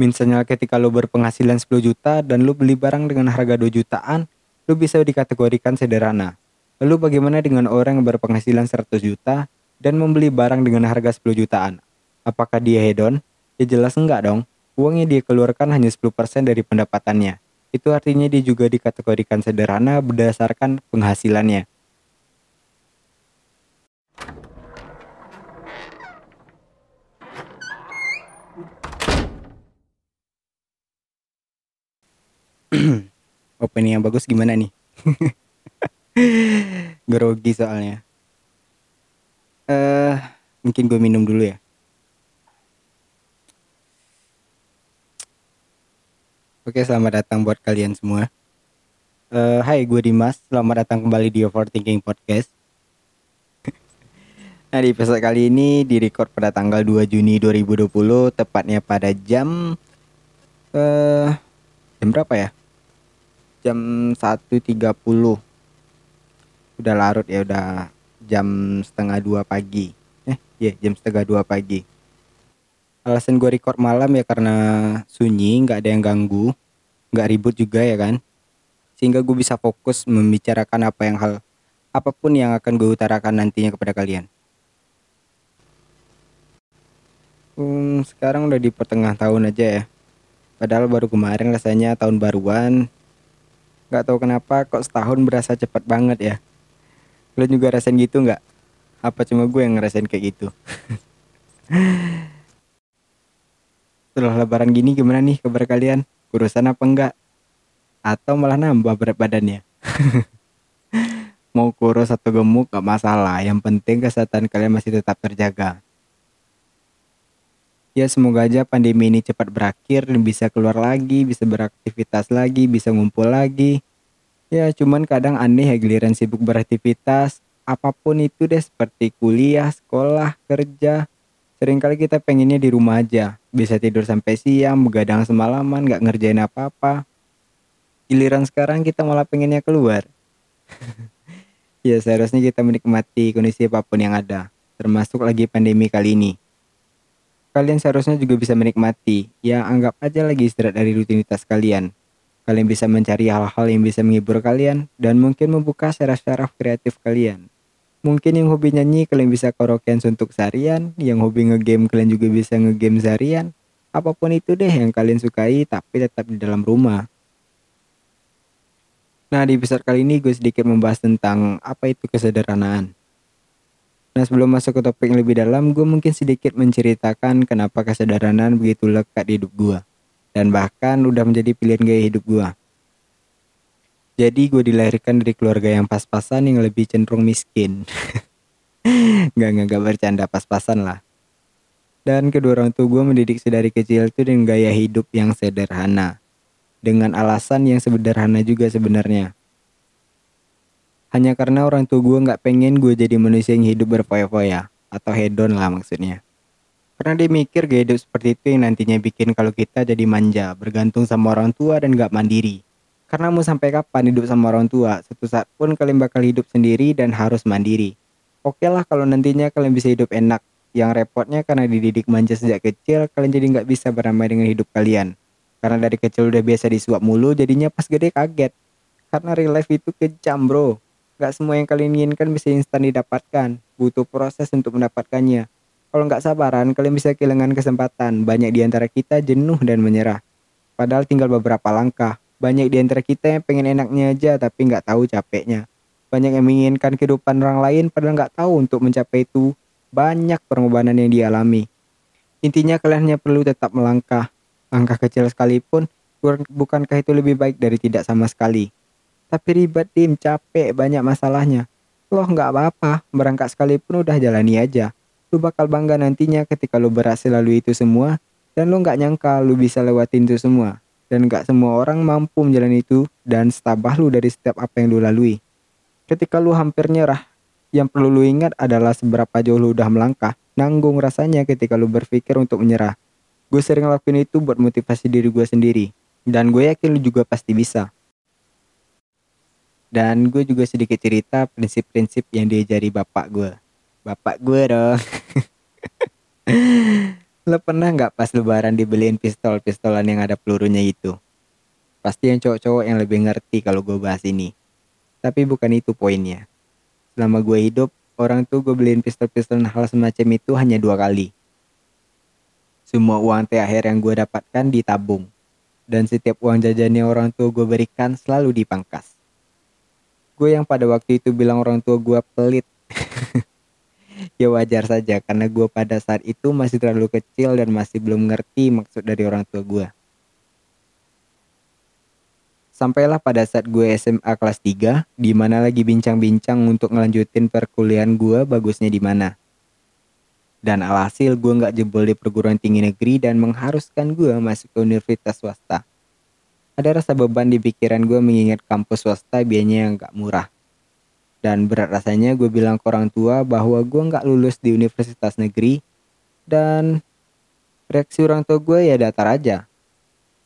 Misalnya ketika lo berpenghasilan 10 juta dan lo beli barang dengan harga 2 jutaan, lo bisa dikategorikan sederhana. Lalu bagaimana dengan orang yang berpenghasilan 100 juta dan membeli barang dengan harga 10 jutaan? Apakah dia hedon? Ya jelas enggak dong. Uang yang dia keluarkan hanya 10% dari pendapatannya. Itu artinya dia juga dikategorikan sederhana berdasarkan penghasilannya. Opening yang bagus gimana nih? Grogi soalnya. Eh, uh, mungkin gue minum dulu ya. Oke, selamat datang buat kalian semua. Uh, hai, gue Dimas. Selamat datang kembali di Overthinking Podcast. nah, di episode kali ini direcord pada tanggal 2 Juni 2020, tepatnya pada jam uh, jam berapa ya? Jam 1.30 udah larut ya udah jam setengah dua pagi. Eh iya yeah, jam setengah dua pagi. Alasan gue record malam ya karena sunyi nggak ada yang ganggu. Nggak ribut juga ya kan. Sehingga gue bisa fokus membicarakan apa yang hal apa pun yang akan gue utarakan nantinya kepada kalian. Hmm, sekarang udah di pertengahan tahun aja ya. Padahal baru kemarin rasanya tahun baruan nggak tahu kenapa kok setahun berasa cepat banget ya. Lo juga rasain gitu nggak? Apa cuma gue yang ngerasain kayak gitu? Setelah lebaran gini gimana nih kabar kalian? Kurusan apa enggak? Atau malah nambah berat badannya? Mau kurus atau gemuk gak masalah. Yang penting kesehatan kalian masih tetap terjaga Ya semoga aja pandemi ini cepat berakhir dan bisa keluar lagi, bisa beraktivitas lagi, bisa ngumpul lagi. Ya cuman kadang aneh ya giliran sibuk beraktivitas, apa pun itu deh seperti kuliah, sekolah, kerja. Seringkali kita pengennya di rumah aja, bisa tidur sampai siang, begadang semalaman, gak ngerjain apa-apa. Giliran sekarang kita malah pengennya keluar. ya seharusnya kita menikmati kondisi apa pun yang ada, termasuk lagi pandemi kali ini kalian seharusnya juga bisa menikmati. Ya, anggap aja lagi istirahat dari rutinitas kalian. Kalian bisa mencari hal-hal yang bisa menghibur kalian dan mungkin membuka syaraf-syaraf kreatif kalian. Mungkin yang hobi nyanyi kalian bisa karaokean untuk seharian, yang hobi ngegame kalian juga bisa ngegame seharian. Apa pun itu deh yang kalian sukai tapi tetap di dalam rumah. Nah di episode kali ini gue sedikit membahas tentang apa itu kesederhanaan. Nah sebelum masuk ke topik yang lebih dalam, gue mungkin sedikit menceritakan kenapa kesadaran begitu lekat di hidup gue. Dan bahkan udah menjadi pilihan gaya hidup gue. Jadi gue dilahirkan dari keluarga yang pas-pasan yang lebih cenderung miskin. gak, gak, gak bercanda pas-pasan lah. Dan kedua orang tua gue mendidik sedari kecil itu dengan gaya hidup yang sederhana. Dengan alasan yang sederhana juga sebenarnya hanya karena orang tua gue nggak pengen gue jadi manusia yang hidup berfoya-foya atau hedon lah maksudnya. Karena dia mikir gaya hidup seperti itu yang nantinya bikin kalau kita jadi manja, bergantung sama orang tua dan nggak mandiri. Karena mau sampai kapan hidup sama orang tua, satu saat pun kalian bakal hidup sendiri dan harus mandiri. Oke lah kalau nantinya kalian bisa hidup enak, yang repotnya karena dididik manja sejak kecil, kalian jadi nggak bisa beramai dengan hidup kalian. Karena dari kecil udah biasa disuap mulu, jadinya pas gede kaget. Karena real life itu kejam bro. Gak semua yang kalian inginkan bisa instan didapatkan. Butuh proses untuk mendapatkannya. Kalau nggak sabaran, kalian bisa kehilangan kesempatan. Banyak di antara kita jenuh dan menyerah. Padahal tinggal beberapa langkah. Banyak di antara kita yang pengen enaknya aja tapi nggak tahu capeknya. Banyak yang menginginkan kehidupan orang lain padahal nggak tahu untuk mencapai itu. Banyak pengorbanan yang dialami. Intinya kalian hanya perlu tetap melangkah. Langkah kecil sekalipun, bukankah itu lebih baik dari tidak sama sekali? Tapi ribet tim, capek, banyak masalahnya. Loh nggak apa-apa, berangkat sekalipun udah jalani aja. Lu bakal bangga nantinya ketika lu berhasil lalui itu semua, dan lu nggak nyangka lu bisa lewatin itu semua. Dan nggak semua orang mampu menjalani itu, dan setabah lu dari setiap apa yang lu lalui. Ketika lu hampir nyerah, yang perlu lu ingat adalah seberapa jauh lu udah melangkah. Nanggung rasanya ketika lu berpikir untuk menyerah. Gue sering ngelakuin itu buat motivasi diri gue sendiri. Dan gue yakin lu juga pasti bisa. Dan gue juga sedikit cerita prinsip-prinsip yang diajari bapak gue. Bapak gue dong. Lo pernah nggak pas lebaran dibeliin pistol-pistolan yang ada pelurunya itu? Pasti yang cowok-cowok yang lebih ngerti kalau gue bahas ini. Tapi bukan itu poinnya. Selama gue hidup, orang tuh gue beliin pistol-pistol hal semacam itu hanya dua kali. Semua uang THR yang gue dapatkan ditabung. Dan setiap uang jajannya orang tua gue berikan selalu dipangkas. Gue yang pada waktu itu bilang orang tua gue pelit. ya wajar saja karena gue pada saat itu masih terlalu kecil dan masih belum ngerti maksud dari orang tua gue. Sampailah pada saat gue SMA kelas 3, di mana lagi bincang-bincang untuk ngelanjutin perkuliahan gue bagusnya di mana. Dan alhasil gue nggak jebol di perguruan tinggi negeri dan mengharuskan gue masuk ke universitas swasta. Ada rasa beban di pikiran gue mengingat kampus swasta biayanya yang gak murah. Dan berat rasanya gue bilang ke orang tua bahwa gue nggak lulus di universitas negeri dan reaksi orang tua gue ya datar aja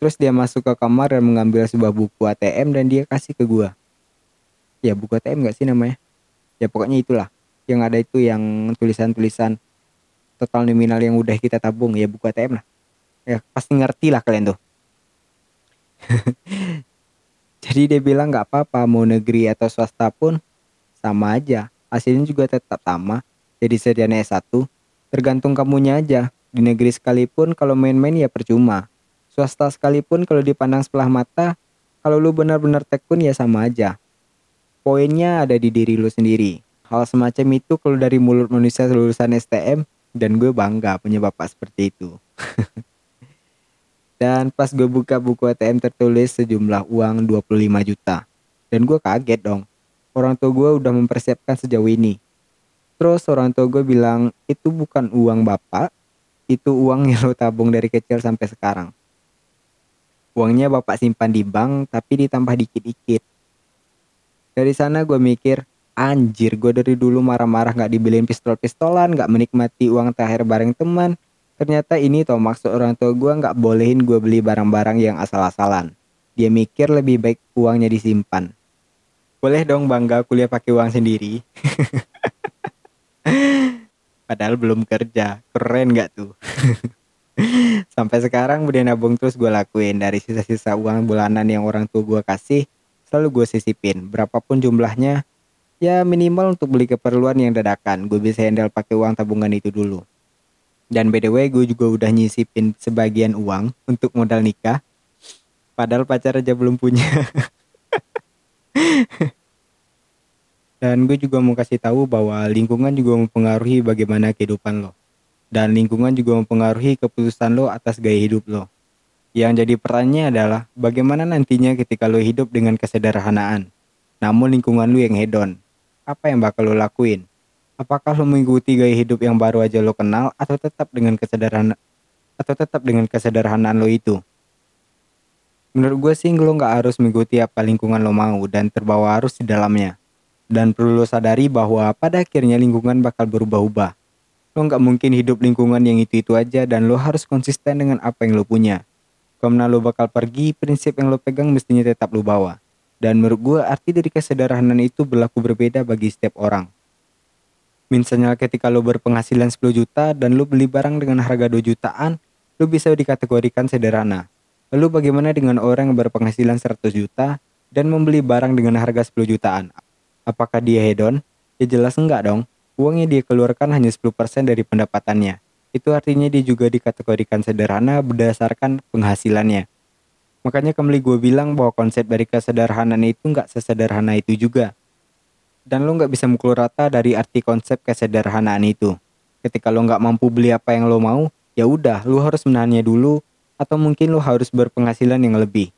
Terus dia masuk ke kamar dan mengambil sebuah buku ATM dan dia kasih ke gua. Ya buku ATM gak sih namanya? Ya pokoknya itulah. Yang ada itu yang tulisan-tulisan total nominal yang udah kita tabung ya buku ATM lah. Ya pasti ngerti lah kalian tuh. Jadi dia bilang gak apa-apa mau negeri atau swasta pun sama aja. Hasilnya juga tetap sama. Jadi sedianya S1 tergantung kamunya aja. Di negeri sekalipun kalau main-main ya percuma swasta sekalipun kalau dipandang sebelah mata, kalau lu benar-benar tekun ya sama aja. Poinnya ada di diri lu sendiri. Hal semacam itu kalau dari mulut manusia lulusan STM dan gue bangga punya bapak seperti itu. dan pas gue buka buku ATM tertulis sejumlah uang 25 juta. Dan gue kaget dong. Orang tua gue udah mempersiapkan sejauh ini. Terus orang tua gue bilang, itu bukan uang bapak, itu uang yang lo tabung dari kecil sampai sekarang. Uangnya bapak simpan di bank tapi ditambah dikit-dikit. Dari sana gue mikir, anjir gue dari dulu marah-marah gak dibeliin pistol-pistolan, gak menikmati uang terakhir bareng teman. Ternyata ini toh maksud orang tua gue gak bolehin gue beli barang-barang yang asal-asalan. Dia mikir lebih baik uangnya disimpan. Boleh dong bangga kuliah pakai uang sendiri. Padahal belum kerja, keren gak tuh? Sampai sekarang udah nabung terus gue lakuin dari sisa-sisa uang bulanan yang orang tua gue kasih selalu gue sisipin berapapun jumlahnya ya minimal untuk beli keperluan yang dadakan gue bisa handle pakai uang tabungan itu dulu dan by the way gue juga udah nyisipin sebagian uang untuk modal nikah padahal pacar aja belum punya dan gue juga mau kasih tahu bahwa lingkungan juga mempengaruhi bagaimana kehidupan lo dan lingkungan juga mempengaruhi keputusan lo atas gaya hidup lo. Yang jadi pertanyaannya adalah bagaimana nantinya ketika lo hidup dengan kesederhanaan, namun lingkungan lo yang hedon. Apa yang bakal lo lakuin? Apakah lo mengikuti gaya hidup yang baru aja lo kenal atau tetap dengan kesederhanaan atau tetap dengan kesederhanaan lo itu? Menurut gue sih lo nggak harus mengikuti apa lingkungan lo mau dan terbawa arus di dalamnya. Dan perlu lo sadari bahwa pada akhirnya lingkungan bakal berubah-ubah Lo nggak mungkin hidup lingkungan yang itu-itu aja dan lo harus konsisten dengan apa yang lo punya. Karena lo bakal pergi, prinsip yang lo pegang mestinya tetap lo bawa. Dan menurut gue arti dari kesederhanaan itu berlaku berbeda bagi setiap orang. Misalnya ketika lo berpenghasilan 10 juta dan lo beli barang dengan harga 2 jutaan, lo bisa dikategorikan sederhana. Lalu bagaimana dengan orang yang berpenghasilan 100 juta dan membeli barang dengan harga 10 jutaan? Apakah dia hedon? Ya jelas enggak dong uang yang dia keluarkan hanya 10% dari pendapatannya. Itu artinya dia juga dikategorikan sederhana berdasarkan penghasilannya. Makanya kembali gue bilang bahwa konsep dari kesederhanaan itu nggak sesederhana itu juga. Dan lo nggak bisa mukul rata dari arti konsep kesederhanaan itu. Ketika lo nggak mampu beli apa yang lo mau, ya udah, lo harus menahannya dulu, atau mungkin lo harus berpenghasilan yang lebih.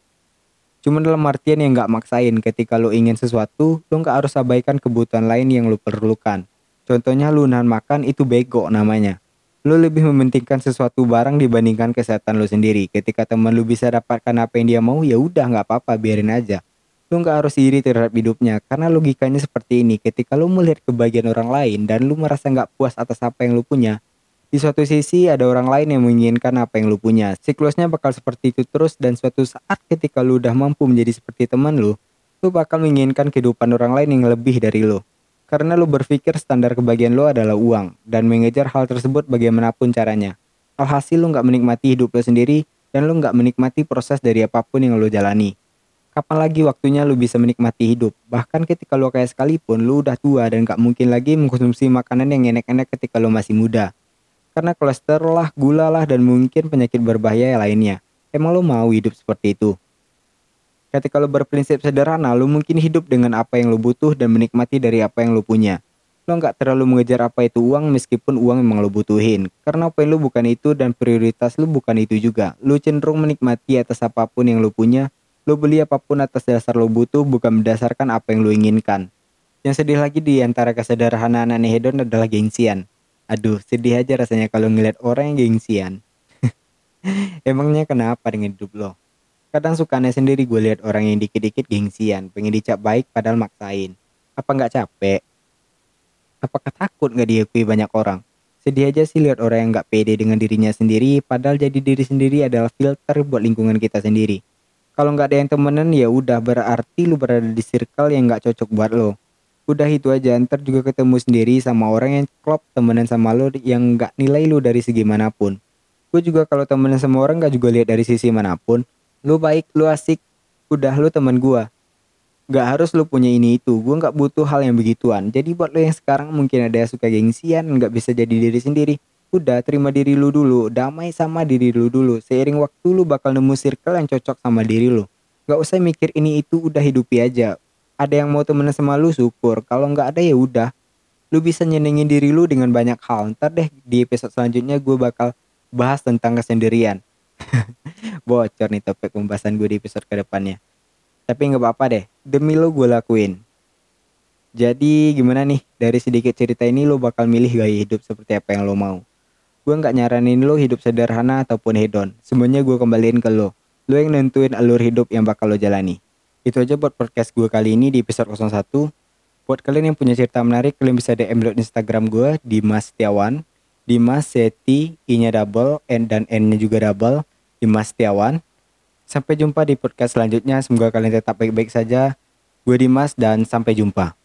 Cuma dalam artian yang nggak maksain ketika lo ingin sesuatu, lo nggak harus abaikan kebutuhan lain yang lo perlukan. Contohnya lu nahan makan itu bego namanya. Lu lebih mementingkan sesuatu barang dibandingkan kesehatan lu sendiri. Ketika teman lu bisa dapatkan apa yang dia mau, ya udah nggak apa-apa, biarin aja. Lu nggak harus iri terhadap hidupnya, karena logikanya seperti ini. Ketika lu melihat kebahagiaan orang lain dan lu merasa nggak puas atas apa yang lu punya, di suatu sisi ada orang lain yang menginginkan apa yang lu punya. Siklusnya bakal seperti itu terus dan suatu saat ketika lu udah mampu menjadi seperti teman lu, lu bakal menginginkan kehidupan orang lain yang lebih dari lu karena lu berpikir standar kebahagiaan lu adalah uang dan mengejar hal tersebut bagaimanapun caranya. Alhasil lu nggak menikmati hidup lo sendiri dan lu nggak menikmati proses dari apa pun yang lo jalani. Kapan lagi waktunya lu bisa menikmati hidup? Bahkan ketika lu kayak sekalipun, lu udah tua dan gak mungkin lagi mengkonsumsi makanan yang enak-enak ketika lu masih muda. Karena kolesterol lah, gula lah, dan mungkin penyakit berbahaya lainnya. Emang lu mau hidup seperti itu? Ketika lu berprinsip sederhana, lu mungkin hidup dengan apa yang lu butuh dan menikmati dari apa yang lu punya. Lo nggak terlalu mengejar apa itu uang meskipun uang memang lo butuhin. Karena yang lu bukan itu dan prioritas lu bukan itu juga. Lu cenderung menikmati atas apa pun yang lu punya. Lu beli apa pun atas dasar lu butuh bukan berdasarkan apa yang lu inginkan. Yang sedih lagi di antara kesederhanaan aneh hedon adalah gengsian. Aduh, sedih aja rasanya kalau ngeliat orang yang gengsian. Emangnya kenapa dengan hidup lo? Kadang suka aneh sendiri gue lihat orang yang dikit-dikit gengsian, pengen dicap baik padahal maksain. Apa nggak capek? Apakah takut nggak diakui banyak orang? Sedih aja sih lihat orang yang nggak pede dengan dirinya sendiri, padahal jadi diri sendiri adalah filter buat lingkungan kita sendiri. Kalau nggak ada yang temenan ya udah. Berarti lu berada di circle yang nggak cocok buat lo. Udah itu aja, ntar juga ketemu sendiri sama orang yang klop temenan sama lo yang nggak nilai lu dari segi mana pun. Gue juga kalau temenan sama orang nggak juga lihat dari sisi mana pun, lu baik lu asik udah lu teman gua. Gak harus lu punya ini itu. Gue gak butuh hal yang begituan. Jadi buat lo yang sekarang mungkin ada yang suka gengsian Gak bisa jadi diri sendiri Udah terima diri lu dulu. Damai sama diri lu dulu. Seiring waktu lu bakal nemu circle yang cocok sama diri lu. Gak usah mikir ini itu udah hidupi aja. Ada yang mau temenan sama lu syukur. Kalau gak ada ya udah. Lu bisa nyenengin diri lu dengan banyak hal. Ntar deh di episode selanjutnya gue bakal bahas tentang kesendirian. Bocor nih topik pembahasan gue di episode ke depannya. Tapi nggak apa-apa deh. Demi lo gue lakuin. Jadi gimana nih? Dari sedikit cerita ini lo bakal milih gaya hidup seperti apa yang lo mau gue nggak nyaranin lo hidup sederhana ataupun hedon semuanya gue kembaliin ke lo lo yang nentuin alur hidup yang bakal lo jalani itu aja buat podcast gue kali ini di episode 01 buat kalian yang punya cerita menarik kalian bisa DM di Instagram gue di Mas Tiawan Dimas Seti, I-nya double, N dan N-nya juga double, Dimas Setiawan. Sampai jumpa di podcast selanjutnya. Semoga kalian tetap baik-baik saja. Gue Dimas dan sampai jumpa.